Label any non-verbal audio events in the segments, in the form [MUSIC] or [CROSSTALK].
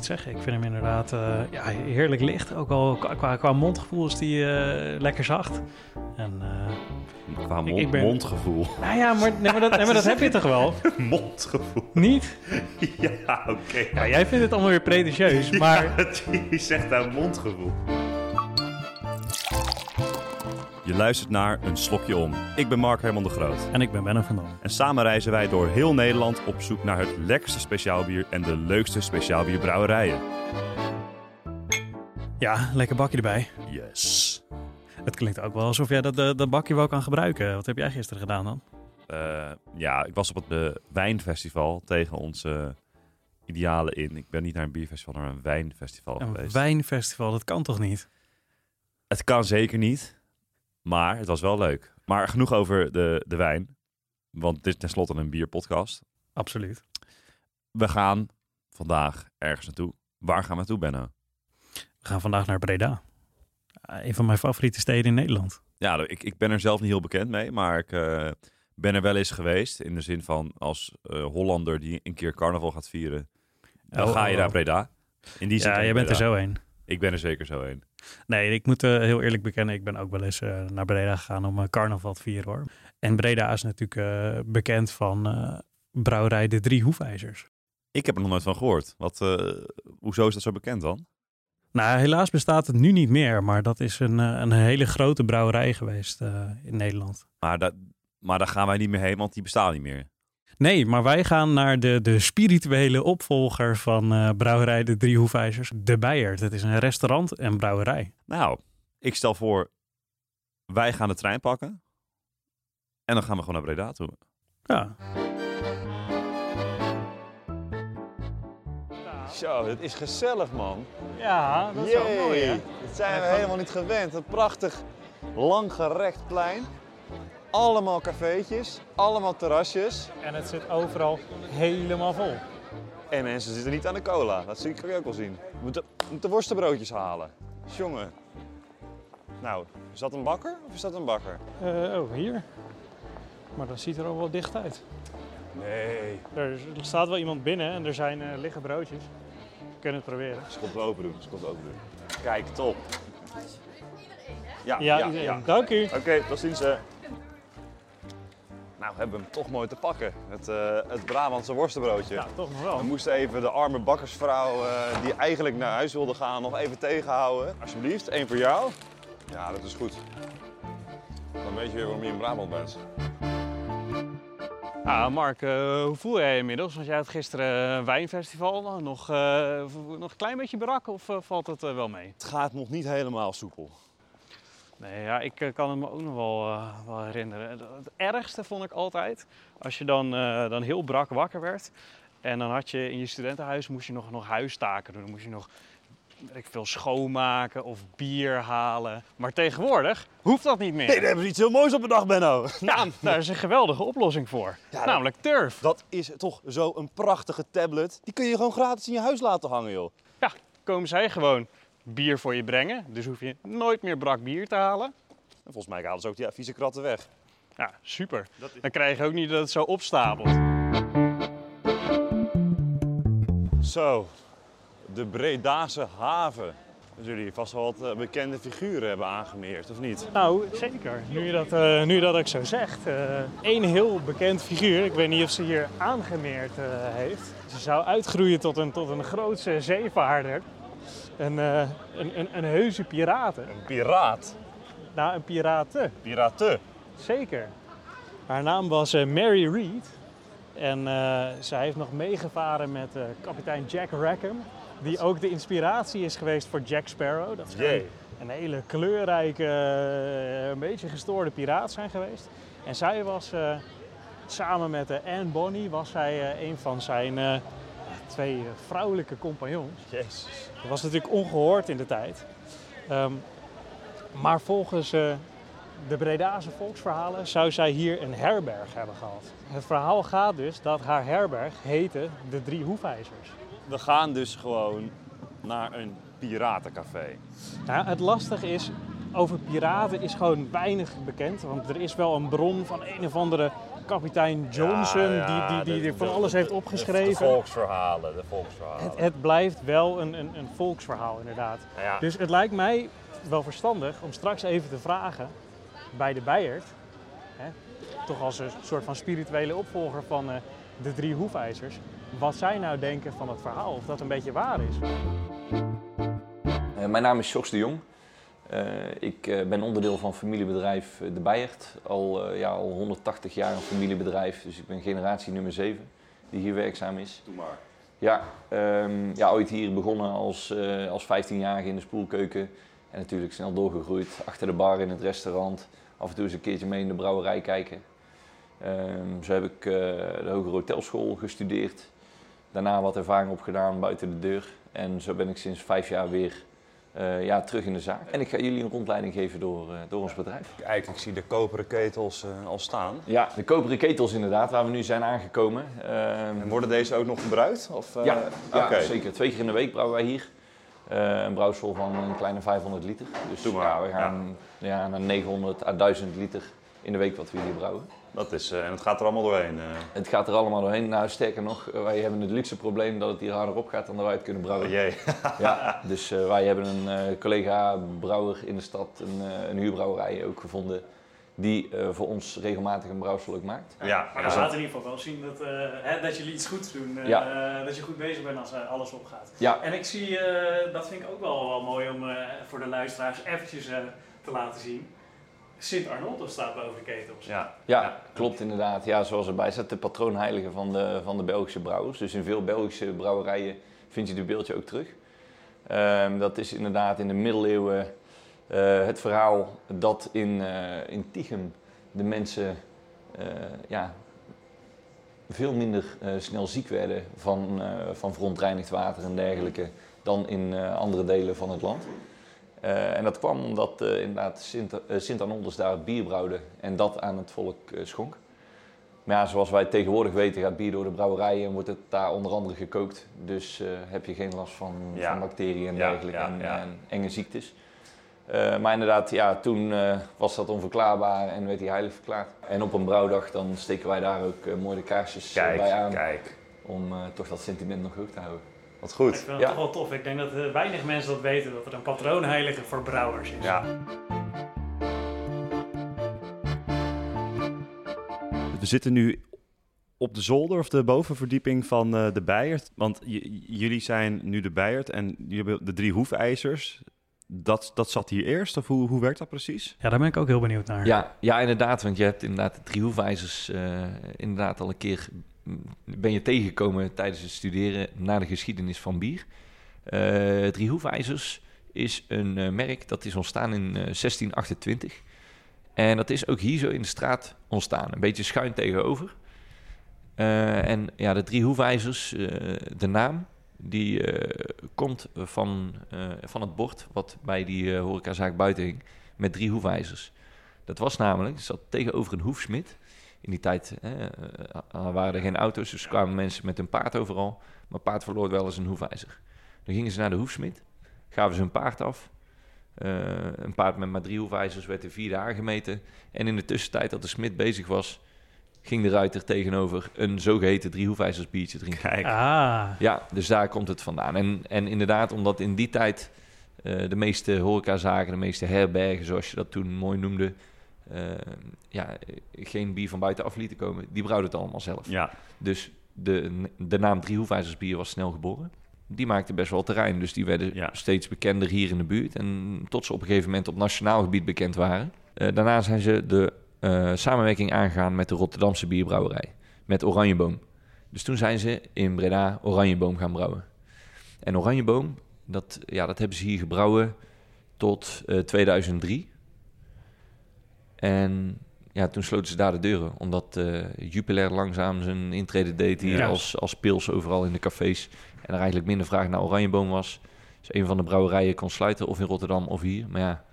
moet zeggen, ik vind hem inderdaad eh, ja, heerlijk licht. Ook al qua- qua, mondgevoel is die eh, lekker zacht. En, eh, Qua mond, ik ben- mondgevoel. [LAUGHS] nou ja, maar, nee, maar dat, nee, maar dat heb je toch wel? [LAUGHS] mondgevoel. Niet? [LAUGHS] Ja, oké. Ja, jij vindt het allemaal weer pretentieus, maar... Je zegt nou mondgevoel. Je luistert naar Een Slokje Om. Ik ben Mark Herman de Groot. En ik ben Benno van Dam. En samen reizen wij door heel Nederland op zoek naar het lekkerste speciaalbier en de leukste speciaalbierbrouwerijen. Ja, lekker bakje erbij. Yes. Het klinkt ook wel alsof jij dat, eh, dat bakje wel kan gebruiken. Wat heb jij gisteren gedaan dan? Eh, ja, ik was op het eh, wijnfestival tegen onze idealen in. Ik ben niet naar een bierfestival, maar naar een wijnfestival Een geweest. wijnfestival, dat kan toch niet? Het kan zeker niet, maar het was wel leuk. Maar genoeg over de, de wijn, want dit is tenslotte een bierpodcast. Absoluut. We gaan vandaag ergens naartoe. Waar gaan we naartoe, Benno? We gaan vandaag naar Breda. Eh, een van mijn favoriete steden in Nederland. Ja, ik, ik ben er zelf niet heel bekend mee, maar ik eh, ben er wel eens geweest. In de zin van als eh, Hollander die een keer carnaval gaat vieren, dan Oh, ga je oh, naar oh. Breda. In die Ja, jij bent er zo heen. Ik ben er zeker zo heen. Nee, ik moet eh, heel eerlijk bekennen, ik ben ook wel eens eh, naar Breda gegaan om eh, carnaval te vieren hoor. En Breda is natuurlijk bekend van brouwerij De Drie Hoefijzers. Ik heb er nog nooit van gehoord. Wat, hoezo is dat zo bekend dan? Nou, helaas bestaat het nu niet meer, maar dat is een, een hele grote brouwerij geweest in Nederland. Maar, dat, maar daar gaan wij niet meer heen, want die bestaan niet meer. Nee, maar wij gaan naar de, de spirituele opvolger van eh, brouwerij De Drie Hoefijzers, De Bijert. Het is een restaurant en brouwerij. Nou, ik stel voor, wij gaan de trein pakken. En dan gaan we gewoon naar Breda toe. Ja, Zo, dit is gezellig, man. ja dat Jee, Dit zijn we helemaal niet gewend. Een prachtig, langgerekt plein. Allemaal cafeetjes, allemaal terrasjes. En het zit overal helemaal vol. En mensen zitten niet aan de cola. Dat zie ik ook wel zien. We moeten, we moeten worstenbroodjes halen. Jongen. Nou, is dat een bakker of is dat een bakker? Eh, oh, hier. Maar dat ziet er al wel dicht uit. Nee. Er staat wel iemand binnen en er zijn eh, liggen broodjes. We kunnen het proberen. Ze komt het open doen. Ze komt het open doen. Kijk, top. Ja, Ja, ja, iedereen. ja. dank u. Oké, tot ziens. hè. Nou, hebben we hem toch mooi te pakken. Het, eh, het Brabantse worstenbroodje. Ja, toch nog We wel. moesten even de arme bakkersvrouw eh, die eigenlijk naar huis wilde gaan nog even tegenhouden. Alsjeblieft, één voor jou. Ja, dat is goed. Dan weet je weer waarom je in Brabant bent. Ah, Mark, eh, hoe voel jij je inmiddels? Want jij had gisteren een wijnfestival. Nog, eh, nog een klein beetje brak of valt het wel mee? Het gaat nog niet helemaal soepel. Nee, ja, ik eh, kan het me ook nog wel, eh, wel herinneren. Het, ergste vond ik altijd als je dan, eh, dan heel brak wakker werd. En dan had je in je studentenhuis moest je nog, nog huistaken doen. Dan moest je nog ik veel, schoonmaken of bier halen. Maar tegenwoordig hoeft dat niet meer. Nee, daar hebben ze iets heel moois op bedacht, Benno. [LAUGHS] Ja, daar is een geweldige oplossing voor. Ja, Namelijk turf. Dat is toch zo een prachtige tablet. Die kun je gewoon gratis in je huis laten hangen, joh. Ja, komen zij gewoon bier voor je brengen. Dus hoef je nooit meer brak bier te halen. En volgens mij halen ze ook die vieze kratten weg. Ja, super. Dan krijg je ook niet dat het zo opstapelt. Zo, de Bredase haven. Dus jullie vast wel wat eh, bekende figuren hebben aangemeerd, of niet? Nou, zeker. Nu je dat, eh, nu je dat ook zo zegt. Eén heel bekend figuur, ik weet niet of ze hier aangemeerd eh, heeft. Ze zou uitgroeien tot een, tot een grootse zeevaarder. Een, eh, een, een, een heuse piraten. Een piraat. Nou, een piraten. Piraten. Zeker. Haar naam was eh, Mary Read. En eh, zij heeft nog meegevaren met kapitein Jack Rackham. Die ook de inspiratie is geweest voor Jack Sparrow. Dat Jee. een hele kleurrijke, een beetje gestoorde piraat zijn geweest. En zij was samen met Anne Bonny was zij een van zijn twee eh, vrouwelijke compagnons. Jezus. Dat was natuurlijk ongehoord in de tijd. Ehm, maar volgens eh, de Bredase volksverhalen zou zij hier een herberg hebben gehad. Het verhaal gaat dus dat haar herberg heette de Drie Hoefijzers. We gaan dus gewoon naar een piratencafé. Nou, het lastige is, over piraten is gewoon weinig bekend. Want er is wel een bron van een of andere kapitein Johnson, die, die, die, die van alles heeft opgeschreven. De volksverhalen, de volksverhalen. Het, het blijft wel een, een, een volksverhaal, inderdaad. Nou ja, Dus het lijkt mij wel verstandig om straks even te vragen bij de Bijert, hè, toch als een soort van spirituele opvolger van eh, de drie hoefijzers, wat zij nou denken van het verhaal, of dat een beetje waar is. Eh, mijn naam is Jos de Jong. Eh, ik eh, ben onderdeel van familiebedrijf eh, De Bijert. Al, ja, al 180 jaar een familiebedrijf, dus ik ben generatie nummer 7 die hier werkzaam is. Doe maar. Ja, ehm, ja ooit hier begonnen als, als 15-jarige in de spoelkeuken. En natuurlijk snel doorgegroeid achter de bar in het restaurant. Af en toe eens een keertje mee in de brouwerij kijken. Ehm, zo heb ik de hogere hotelschool gestudeerd. Daarna wat ervaring opgedaan buiten de deur. En zo ben ik sinds vijf jaar weer eh, ja, terug in de zaak. En ik ga jullie een rondleiding geven door, eh, door ons bedrijf. Kijk, ik zie de koperen ketels eh, al staan. Ja, de koperen ketels inderdaad, waar we nu zijn aangekomen. Ehm, En worden deze ook nog gebruid? Of, ja, ja zeker. Twee keer in de week brouwen wij hier. Een brouwsel van een kleine 500 liter. Dus Doe maar, ja, we gaan ja. naar 900 à 1000 liter in de week wat we hier brouwen. Dat is, eh, en het gaat er allemaal doorheen. eh. Het gaat er allemaal doorheen. Nou, sterker nog, eh, wij hebben het luxe probleem dat het hier harder op gaat dan dat wij het kunnen brouwen. Oh jee. [LAUGHS] Ja, dus eh, wij hebben een eh, collega brouwer in de stad, een, eh, een huurbrouwerij ook gevonden, die eh, voor ons regelmatig een brouwsel ook maakt. Ja, Ja, maar dat dat laat in ieder geval wel zien dat, eh, hè, dat jullie iets goeds doen. eh, Ja. dat je goed bezig bent als alles opgaat. Ja, En ik zie, eh, dat vind ik ook wel, wel mooi om eh, voor de luisteraars eventjes eh, te laten zien. Sint Arnold staat boven de ketels. Ja. Ja, klopt inderdaad. Ja, zoals erbij staat, de patroonheilige van de, van de Belgische brouwers. Dus in veel Belgische brouwerijen vind je dit beeldje ook terug. Ehm, dat is inderdaad in de middeleeuwen eh, het verhaal dat in, eh in Tichem de mensen eh, ja, veel minder eh, snel ziek werden van, eh, van verontreinigd water en dergelijke dan in eh, andere delen van het land. Eh, en dat kwam omdat eh, inderdaad Sint, eh, Sint daar bier brouwde en dat aan het volk schonk. Maar ja, zoals wij tegenwoordig weten gaat bier door de brouwerijen en wordt het daar onder andere gekookt. Dus heb je geen last van, Ja. van bacteriën en dergelijke ja, en, enge ziektes. Maar inderdaad, ja, toen was dat onverklaarbaar en werd hij heilig verklaard. En op een brouwdag dan steken wij daar ook mooi de kaarsjes bij aan. kijk. Om toch dat sentiment nog hoog te houden. Wat Ik goed. vind het Ja. toch wel tof. Ik denk dat eh, weinig mensen dat weten, dat er een patroonheilige voor brouwers is. Ja. We zitten nu op de zolder of de bovenverdieping van eh, de Bijert. Want jullie zijn nu de Bijert en jullie hebben de drie hoefijzers. Dat, dat zat hier eerst, of hoe, hoe werkt dat precies? Ja, daar ben ik ook heel benieuwd naar. Ja, ja, inderdaad. Want je hebt inderdaad de drie hoefijzers eh, inderdaad al een keer ben je tegengekomen tijdens het studeren naar de geschiedenis van bier. Eh drie hoefijzers is een eh, merk dat is ontstaan in eh, 1628. En dat is ook hier zo in de straat ontstaan, een beetje schuin tegenover. Eh, en ja, de drie hoefijzers, eh, de naam, die eh, komt van, eh, van het bord wat bij die eh, horecazaak buiten hing, met drie hoefijzers. Dat was namelijk, zat tegenover een hoefsmid. In die tijd eh, eh, waren er geen auto's, dus kwamen mensen met een paard overal. Maar paard verloor wel eens een hoefijzer. Dan gingen ze naar de hoefsmid, gaven ze hun paard af. Eh, een paard met maar drie hoefijzers werd in vier dagen gemeten. En in de tussentijd dat de smid bezig was, ging de ruiter tegenover een zogeheten drie hoefijzers biertje drinken. Kijk, Ah, Ja, dus daar komt het vandaan. En, en inderdaad, omdat in die tijd eh, de meeste horecazaken, de meeste herbergen, zoals je dat toen mooi noemde, ja, geen bier van buitenaf lieten komen, die brouwden het allemaal zelf. ja. Dus de, de naam Driehoefijzers bier was snel geboren. Die maakte best wel terrein, dus die werden Ja. steeds bekender hier in de buurt. En tot ze op een gegeven moment op nationaal gebied bekend waren. Eh, daarna zijn ze de eh, samenwerking aangegaan met de Rotterdamse bierbrouwerij, met Oranjeboom. Dus toen zijn ze in Breda Oranjeboom gaan brouwen. En Oranjeboom, dat, ja, dat hebben ze hier gebrouwen tot eh, 2003. En ja, toen sloten ze daar de deuren, omdat eh, Jupiler langzaam zijn intrede deed hier als, als pils overal in de cafés. En er eigenlijk minder vraag naar Oranjeboom was. Dus een van de brouwerijen kon sluiten, of in Rotterdam of hier. Maar ja,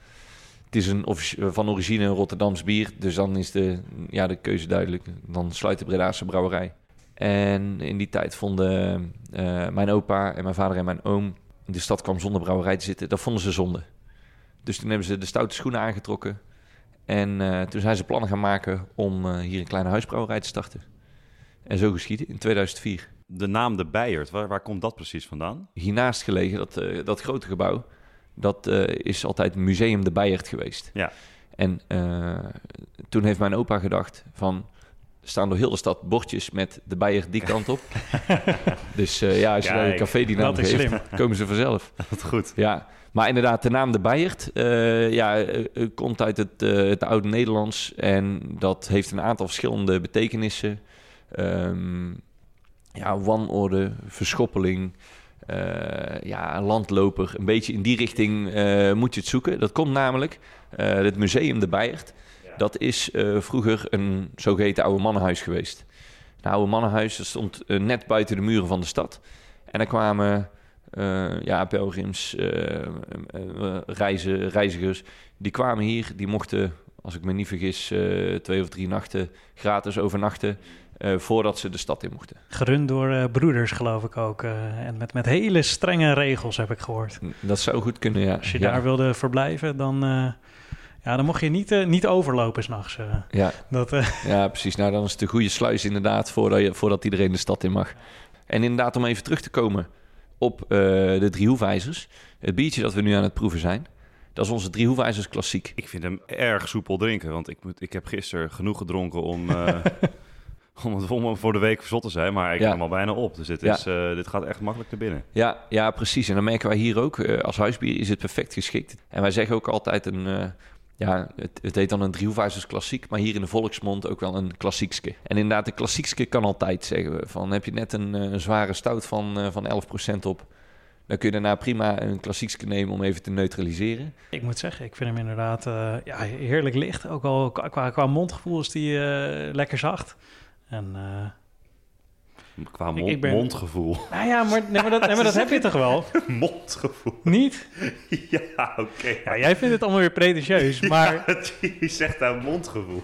het is een, van origine een Rotterdams bier, dus dan is de, ja, de keuze duidelijk. Dan sluit de Bredaanse brouwerij. En in die tijd vonden eh, mijn opa en mijn vader en mijn oom... de stad kwam zonder brouwerij te zitten. Dat vonden ze zonde. Dus toen hebben ze de stoute schoenen aangetrokken... En eh, toen zijn ze plannen gaan maken om eh, hier een kleine huisbrouwerij te starten. En zo geschieden in 2004. De naam De Bijert, waar, waar komt dat precies vandaan? Hiernaast gelegen, dat, eh, dat grote gebouw, dat is altijd Museum de Bijert geweest. Ja. En toen heeft mijn opa gedacht van... Staan door heel de stad bordjes met de Bijert die kant op. [LAUGHS] dus eh, ja, als je daar een café die naam dat geeft, slim. komen ze vanzelf. [LAUGHS] Wat goed. Ja, maar inderdaad, de naam de Bijert eh, ja, eh, komt uit het, het oude Nederlands. En dat heeft een aantal verschillende betekenissen. Ehm, ja, wanorde, verschoppeling, ja, landloper. Een beetje in die richting moet je het zoeken. Dat komt namelijk, het museum de Bijert. Dat is eh, vroeger een zogeheten oude mannenhuis geweest. Een oude mannenhuis, dat stond eh, net buiten de muren van de stad. En daar kwamen eh, ja, pelgrims, reizen, reizigers. Die kwamen hier, die mochten, als ik me niet vergis, twee of drie nachten gratis overnachten. voordat ze de stad in mochten. Gerund door broeders, geloof ik ook. en met, met hele strenge regels, heb ik gehoord. Dat zou goed kunnen, ja. Als je ja. daar wilde verblijven, dan, ja, dan mocht je niet, eh, niet overlopen s'nachts. nachts. Ja, dat, eh, [LAUGHS] ja, precies. Nou, dan is het een goede sluis inderdaad voordat, je, voordat iedereen de stad in mag. En inderdaad, om even terug te komen op eh, de drie hoefijzers. Het biertje dat we nu aan het proeven zijn, dat is onze drie hoefijzers klassiek. Ik vind hem erg soepel drinken, want ik, moet, ik heb gisteren genoeg gedronken om, eh, [LAUGHS] om, het, om voor de week verzot te zijn. Maar ik Ja. ben hem al bijna op, dus dit, Ja. is, eh, dit gaat echt makkelijk naar binnen. Ja, ja, precies. En dan merken wij hier ook, eh, als huisbier is het perfect geschikt. En wij zeggen ook altijd een, eh, ja, het, het heet dan een driehoefijzers klassiek, maar hier in de volksmond ook wel een klassiekske. En inderdaad, de klassiekske kan altijd, zeggen we. Van, heb je net een, eh, een zware stout van, eh, van 11% op, dan kun je daarna prima een klassiekske nemen om even te neutraliseren. ik moet zeggen, ik vind hem inderdaad eh, ja, heerlijk licht. Ook al qua, qua, mondgevoel is die lekker zacht. En, Qua Ik- mond, ik ben- mondgevoel. nou ja, maar, nee, maar, dat, nee, maar dat heb je toch wel? [LAUGHS] mondgevoel. Niet? [LAUGHS] ja, oké. Ja, jij vindt het allemaal weer pretentieus, [LAUGHS] maar... Je zegt daar mondgevoel.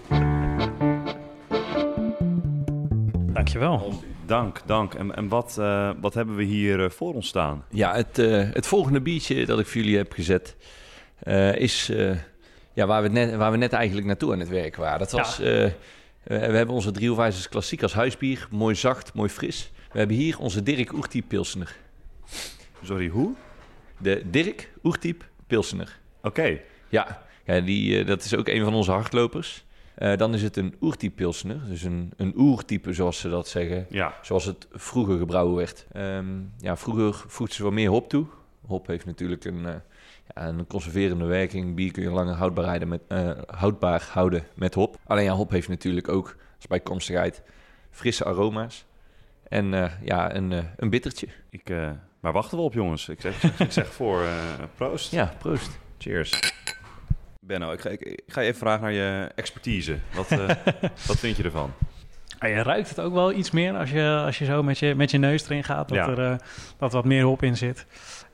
Dankjewel. Dank, dank. En, en wat, eh, wat hebben we hier eh, voor ons staan? Ja, het, eh, het volgende biertje dat ik voor jullie heb gezet eh, is eh, ja, waar, we net, waar we net eigenlijk naartoe aan het werk waren. Dat was, we hebben onze driehoefijzers klassiek als huisbier. Mooi zacht, mooi fris. We hebben hier onze Dirk Oertiep Pilsener. Sorry, hoe? De Dirk Oertiep Pilsener. Oké. Ja, ja die, eh, dat is ook een van onze hardlopers. Eh, dan is het een Oertiep Pilsener. Dus een, een oertype, zoals ze dat zeggen. Ja. Zoals het vroeger gebrouwen werd. Ehm, ja, vroeger voegden ze wat meer hop toe. Hop heeft natuurlijk een, eh, ja, een conserverende werking. Bier kun je langer houdbaar, met, eh, houdbaar houden met hop. Alleen ja, hop heeft natuurlijk ook als bijkomstigheid frisse aroma's. En eh, ja, een, eh, een bittertje. Ik, waar wachten we op, jongens? Ik zeg, ik zeg voor proost. Ja, proost. Cheers. Benno, ik ga, ik, ik ga je even vragen naar je expertise. Wat, [LAUGHS] wat vind je ervan? Ah, je ruikt het ook wel iets meer als je, als je zo met je, met je neus erin gaat. Dat Ja. er eh, dat wat meer hop in zit.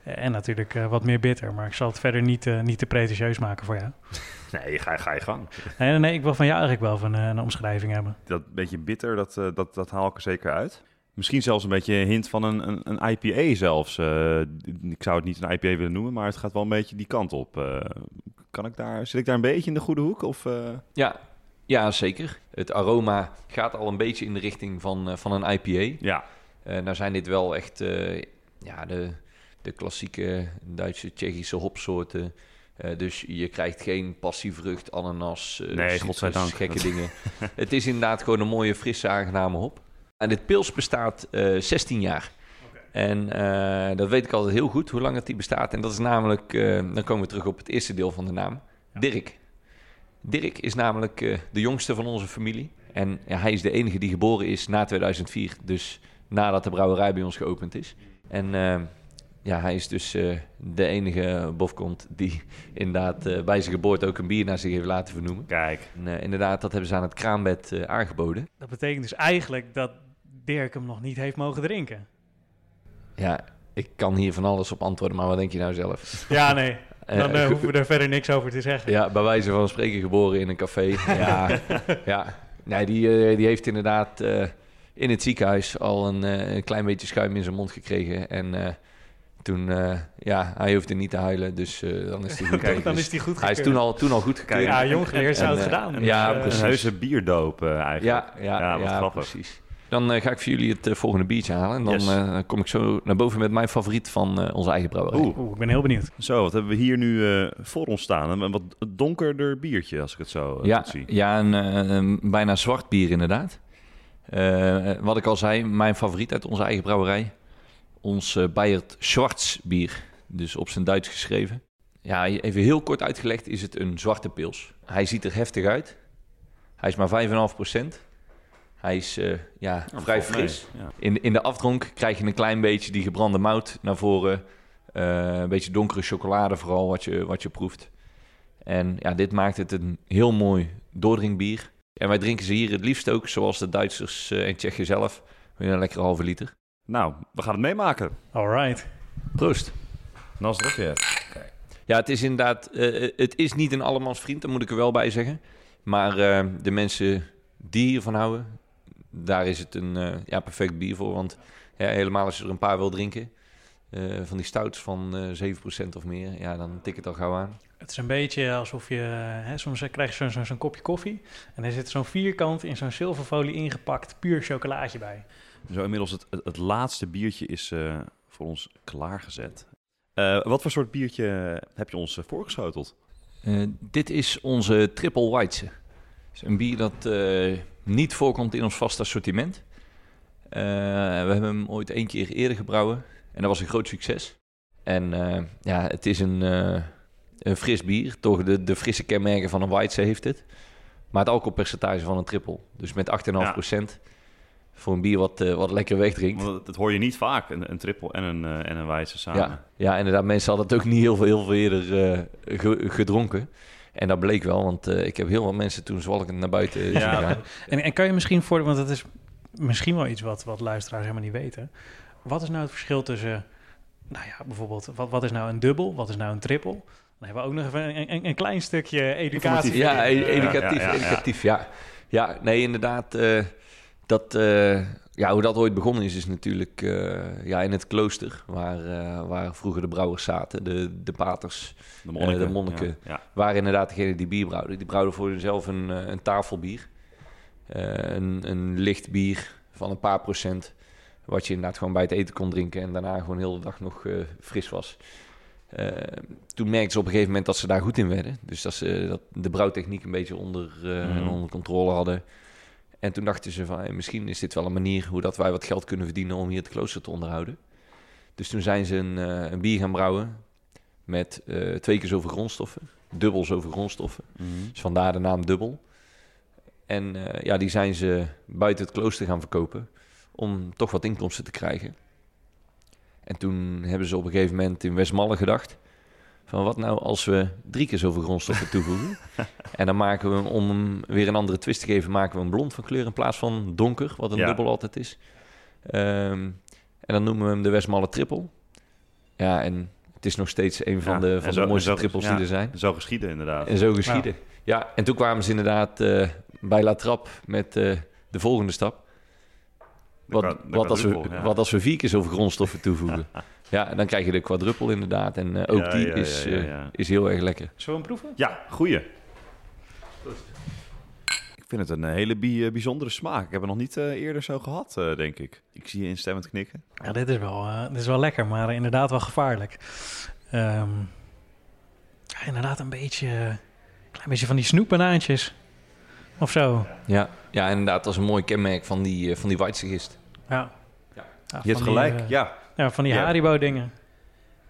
En natuurlijk eh, wat meer bitter. Maar ik zal het verder niet, eh, niet te pretentieus maken voor jou. [LAUGHS] Nee, ga, ga je gang. Nee, nee, nee, ik wil van jou eigenlijk wel van, eh, een omschrijving hebben. Dat beetje bitter, dat, eh, dat, dat haal ik er zeker uit. Misschien zelfs een beetje een hint van een, een, een IPA zelfs. Eh, ik zou het niet een IPA willen noemen, maar het gaat wel een beetje die kant op. Eh, kan ik daar, zit ik daar een beetje in de goede hoek? Of, eh? Ja, ja, zeker. Het aroma gaat al een beetje in de richting van, eh, van een IPA. Ja, Eh nou zijn dit wel echt eh, ja, de, de klassieke Duitse, Tsjechische hopsoorten. Dus je krijgt geen passievrucht, ananas, eh, Nee, citrus, gekke [LAUGHS] dingen. het is inderdaad gewoon een mooie, frisse, aangename hop. En dit pils bestaat eh 16 jaar. En dat weet ik altijd heel goed, hoe lang het die bestaat. En dat is namelijk, dan komen we terug op het eerste deel van de naam, Dirk. Dirk is namelijk eh, de jongste van onze familie. En ja, hij is de enige die geboren is na 2004. Dus nadat de brouwerij bij ons geopend is. En eh, ja, hij is dus eh, de enige bofkont die inderdaad eh, bij zijn geboorte ook een bier naar zich heeft laten vernoemen. kijk. En, inderdaad, dat hebben ze aan het kraambed eh, aangeboden. Dat betekent dus eigenlijk dat Dirk hem nog niet heeft mogen drinken. Ja, ik kan hier van alles op antwoorden, maar wat denk je nou zelf? Ja, nee. Eh, Dan eh, [LAUGHS] hoeven we er verder niks over te zeggen. Ja, bij wijze van spreken geboren in een café. Ja, [LAUGHS] ja. Nee, die, eh, die heeft inderdaad eh, in het ziekenhuis al een, eh, een klein beetje schuim in zijn mond gekregen. En eh, Toen, eh, ja, hij hoefde niet te huilen, dus eh, dan is hij [LAUGHS] goed. Kijk, dan Dus is die goed hij is toen al, toen al goed gekeurd. Ja, jong geleerd zou het gedaan. ja, Dus, precies. Een heuse bierdoop eigenlijk. Ja, ja, Ja, ja, wat grappig. precies. Dan eh, ga ik voor jullie het eh, volgende biertje halen. En dan Yes. eh, kom ik zo naar boven met mijn favoriet van eh, onze eigen brouwerij. Oeh, Oeh, ik ben heel benieuwd. zo, wat hebben we hier nu eh, voor ons staan? Een wat donkerder biertje, als ik het zo eh, ja, zie. ja een, een bijna zwart bier inderdaad. Eh, wat ik al zei, mijn favoriet uit onze eigen brouwerij. Ons eh Bayert Schwarz bier. Dus op zijn Duits geschreven. Ja, even heel kort uitgelegd is het een zwarte pils. Hij ziet er heftig uit. Hij is maar 5,5 Hij is eh, ja, vrij fris. Ja. In, in de afdronk krijg je een klein beetje die gebrande mout naar voren. Eh, een beetje donkere chocolade vooral wat je, wat je proeft. En ja, dit maakt het een heel mooi doordrinkbier. En wij drinken ze hier het liefst ook, zoals de Duitsers eh, en Tsjechen zelf, met een lekkere halve liter. Nou, we gaan het meemaken. Alright. Proost. Nas weer. Ja, het is inderdaad, eh, het is niet een allemans vriend, daar moet ik er wel bij zeggen. Maar eh, de mensen die hiervan houden, daar is het een eh, ja, perfect bier voor. Want ja, helemaal als je er een paar wil drinken, eh, van die stouts van eh 7% of meer, ja, dan tik het al gauw aan. Het is een beetje alsof je, hè, soms krijg je zo'n zo'n- zo'n kopje koffie. En er zit zo'n vierkant in zo'n zilverfolie ingepakt puur chocolaatje bij. Zo inmiddels het, het, het laatste biertje is eh, voor ons klaargezet. Eh, wat voor soort biertje heb je ons voorgeschoteld? Eh, dit is onze Triple White. Is een bier dat eh, niet voorkomt in ons vaste assortiment. Eh, we hebben hem ooit één keer eerder gebrouwen en dat was een groot succes. En eh, ja, het is een, een fris bier. Toch de, de frisse kenmerken van een White heeft het. Maar het alcoholpercentage van een triple. Dus met 8,5% voor een bier wat, wat lekker wegdrinkt. Want dat, hoor je niet vaak, een, een triple en een, eh, en een wijze samen. Ja, ja, inderdaad. Mensen hadden het ook niet heel veel, heel veel eerder ge- gedronken. En dat bleek wel, want eh, ik heb heel wat mensen toen zwalkend naar buiten zien Ja. gaan. En, en kan je misschien voor, want dat is misschien wel iets wat, wat luisteraars helemaal niet weten. Wat is nou het verschil tussen, nou ja, bijvoorbeeld, wat, wat is nou een dubbel, wat is nou een triple? Dan hebben we ook nog even een, een, een klein stukje educatie. Ja, e- Ja, educatief, ja, ja, ja. educatief, ja. Ja, nee, inderdaad. eh, dat, eh, ja, hoe dat ooit begonnen is, is natuurlijk eh, ja, in het klooster, waar, eh, waar vroeger de brouwers zaten, de, de paters, De monniken. Eh, de monniken. Ja, ja. waren inderdaad degene die bier brouwden. Die brouwden voor zichzelf een, een tafelbier. Een, een licht bier van een paar procent. Wat je inderdaad gewoon bij het eten kon drinken. En daarna gewoon heel de dag nog fris was. Toen merkten ze op een gegeven moment dat ze daar goed in werden. Dus dat ze dat de brouwtechniek een beetje onder, Mhm. onder controle hadden. En toen dachten ze van, misschien is dit wel een manier hoe dat wij wat geld kunnen verdienen om hier het klooster te onderhouden. Dus toen zijn ze een, eh, een bier gaan brouwen met eh, twee keer zoveel grondstoffen, dubbel zoveel grondstoffen. Mhm. Dus vandaar de naam dubbel. En eh, ja, die zijn ze buiten het klooster gaan verkopen om toch wat inkomsten te krijgen. En toen hebben ze op een gegeven moment in Westmalle gedacht van wat nou als we drie keer zoveel grondstoffen [LAUGHS] toevoegen. en dan maken we hem, om hem weer een andere twist te geven, maken we een blond van kleur in plaats van donker, wat een Ja. dubbel altijd is. Ehm, en dan noemen we hem de Westmalle triple. Ja, en het is nog steeds een van Ja, de, van zo- de mooiste zo- trippels ja. die er zijn. Zo geschieden inderdaad. En zo geschieden. Ja, en toen kwamen ze inderdaad eh, bij La Trappe met eh, de volgende stap. Wat, wat, als we, ja. wat als we vier keer zoveel grondstoffen toevoegen? [LAUGHS] ja, en dan krijg je de quadruppel inderdaad. En eh, ook Ja, die ja, is, ja, ja, eh, is heel erg lekker. Zullen we hem proeven? Ja, goeie. Ik vind het een eh, hele bi- bijzondere smaak. Ik heb het nog niet eerder zo gehad, eh, denk ik. Ik zie je instemmend knikken. Ja, dit is wel, eh, dit is wel lekker, maar inderdaad wel gevaarlijk. Ehm, ja, inderdaad een beetje, een klein beetje van die snoepbanaantjes. Of zo. Ja, ja inderdaad, dat is een mooi kenmerk van die, van die. Ja. Ja. Ja, Je hebt van die, gelijk, eh, ja. ja, van die Ja. Haribo dingen.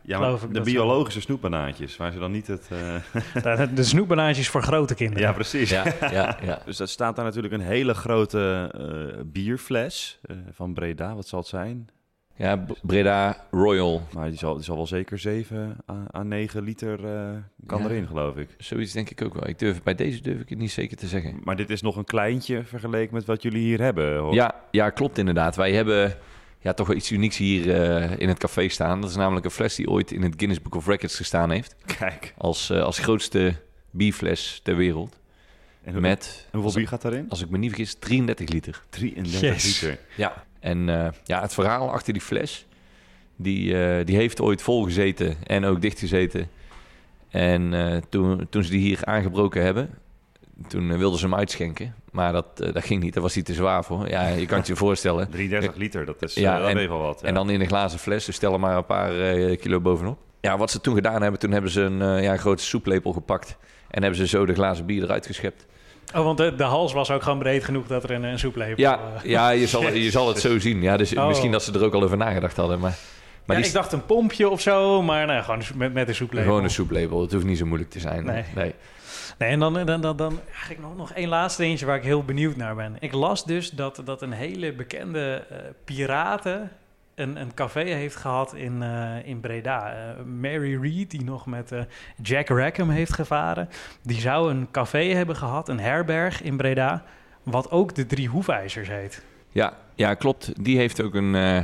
ja geloof maar ik de dat biologische snoepbanaantjes, waar ze dan niet het... eh, De, [LAUGHS] de snoepbanaantjes voor grote kinderen. ja, precies. Ja, [LAUGHS] ja, ja. Dus er staat daar natuurlijk een hele grote eh, bierfles eh, van Breda. Wat zal het zijn? Ja Breda Royal. Maar die zal, die zal wel zeker 7 à, à 9 liter eh, kan Ja. erin, geloof ik. Zoiets denk ik ook wel. Ik durf, bij deze durf ik het niet zeker te zeggen. Maar dit is nog een kleintje vergeleken met wat jullie hier hebben. hoor. Ja, ja, klopt inderdaad. Wij hebben ja, toch wel iets unieks hier eh, in het café staan. Dat is namelijk een fles die ooit in het Guinness Book of Records gestaan heeft. Kijk. Als, eh, als grootste bierfles ter wereld. En hoe- Met, en hoeveel bier gaat daarin? als ik me niet vergis, 33 liter. 33 Yes. liter. Ja. En eh, ja, het verhaal achter die fles Die, eh, die heeft ooit volgezeten en ook dichtgezeten. En eh, toen, toen ze die hier aangebroken hebben, toen wilden ze hem uitschenken. Maar dat, dat ging niet, daar was hij te zwaar voor. Ja, je kan het je voorstellen. [LAUGHS] 33 liter, dat is Ja, en- even wel wat. ja. En dan in een glazen fles, dus stel er maar een paar eh, kilo bovenop. Ja, wat ze toen gedaan hebben, toen hebben ze een eh, ja, een grote soeplepel gepakt. En hebben ze zo de glazen bier eruit geschept. Oh, want de, de hals was ook gewoon breed genoeg dat er een, een soeplepel... Ja, eh, ja je, zal, [LAUGHS] je zal het zo zien. Ja, dus Oh. misschien dat ze er ook al over nagedacht hadden. Maar, maar ja, die ik dacht een pompje of zo, maar nee, gewoon met, met een soeplepel. gewoon een soeplepel. Het hoeft niet zo moeilijk te zijn. Nee. nee. Nee, en dan, dan, dan, dan eigenlijk nog, nog één laatste dingetje waar ik heel benieuwd naar ben. Ik las dus dat, dat een hele bekende eh, piraten een, een café heeft gehad in, eh, in Breda. Eh, Mary Reed, die nog met eh, Jack Rackham heeft gevaren. Die zou een café hebben gehad, een herberg in Breda, wat ook de Drie Hoefijzers heet. Ja, ja, klopt. Die heeft ook een, eh,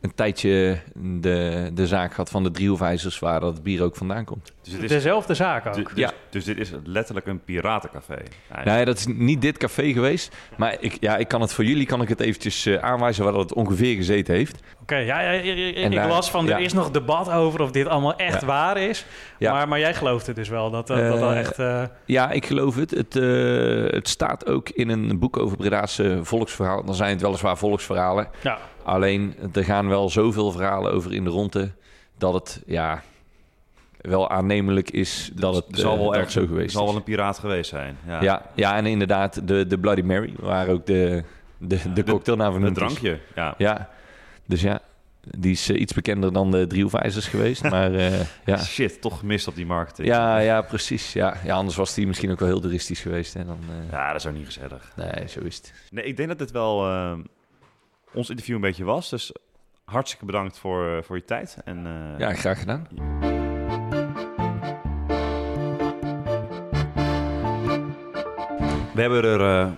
een tijdje de, de zaak gehad van de driehoefijzers... waar dat bier ook vandaan komt. Dus, het is, Dezelfde zaak ook. du- dus, Ja. dus dit is letterlijk een piratencafé. Nee, dat is niet dit café geweest. Maar ik, ja, ik kan het voor jullie kan ik het eventjes eh, aanwijzen waar dat het ongeveer gezeten heeft. Oké, ja, ja, ja, ja, En ik daar- las van ja. er is nog debat over of dit allemaal echt Ja. waar is. Ja. Maar, maar jij gelooft het dus wel, dat dat, dat, dat Eh, echt... eh, Ja, ik geloof het. Het, eh, het staat ook in een boek over Bredaanse volksverhalen. Dan zijn het weliswaar volksverhalen. ja. Alleen, er gaan wel zoveel verhalen over in de ronde... dat het ja, wel aannemelijk is dat het, het zal wel erg het zo geweest zal is. wel een piraat geweest zijn. Ja. Ja, ja, en inderdaad, de, de Bloody Mary, waar ook de, de, de de- cocktailnaam van Een drankje. Ja. Ja, dus ja, die is eh, iets bekender dan de driehoefijzers geweest. [LAUGHS] maar eh, ja. Shit, toch gemist op die marketing. Ja, ja, precies. Ja. ja, anders was die misschien ook wel heel toeristisch geweest. Hè, dan, eh, Ja, dat is ook niet gezellig. Nee, zo is het. Nee, ik denk dat dit wel eh, ons interview een beetje was. Dus hartstikke bedankt voor, eh, voor je tijd. En, eh, Ja, graag gedaan. We hebben er eh,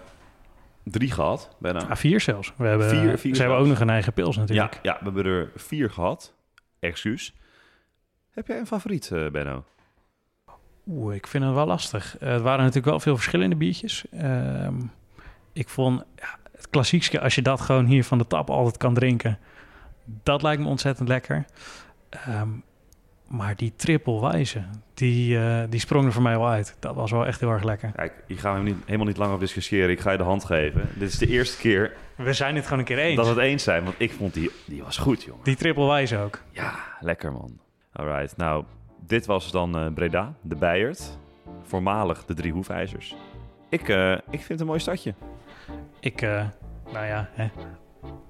drie gehad. Bijna. Ah, vier zelfs. We hebben, Vier- vier ze hebben ook nog een eigen pils Ja, natuurlijk. ja, we hebben er vier gehad. Excuus. Heb jij een favoriet, eh, Benno? Oeh, ik vind het wel lastig. Eh, er waren natuurlijk wel veel verschillende biertjes. Ehm, ik vond ja, het klassiekste, als je dat gewoon hier van de tap altijd kan drinken, dat lijkt me ontzettend lekker. Ehm, maar die triple wijze, die, eh, die sprong er voor mij wel uit. Dat was wel echt heel erg lekker. Kijk, hier gaan we niet, helemaal niet lang over discussiëren. Ik ga je de hand geven. Dit is de eerste keer We zijn het gewoon een keer eens. dat we het eens zijn. Want ik vond die, die was goed, jongen. Die triple wijze ook. Ja, lekker man. Alright, nou, dit was dan eh, Breda, de Bijert. Voormalig de Drie Hoefijzers. Ik, eh, ik vind het een mooi stadje. Ik, nou ja, hè,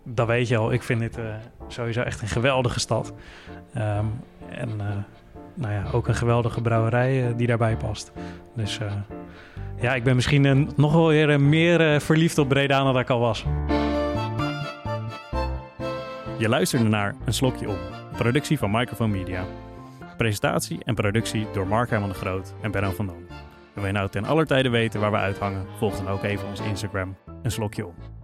dat weet je al. Ik vind dit sowieso echt een geweldige stad. Ehm, en nou ja, ook een geweldige brouwerij eh, die daarbij past. Dus eh, ja, ik ben misschien eh, nog wel weer meer verliefd op Breda dan ik al was. Je luisterde naar Een Slokje Op, productie van Microphone Media. Presentatie en productie door Mark Herman de Groot en Benno van Dam. En wil je nou ten aller tijde weten waar we uithangen, volg dan ook even ons Instagram Een Slokje Op.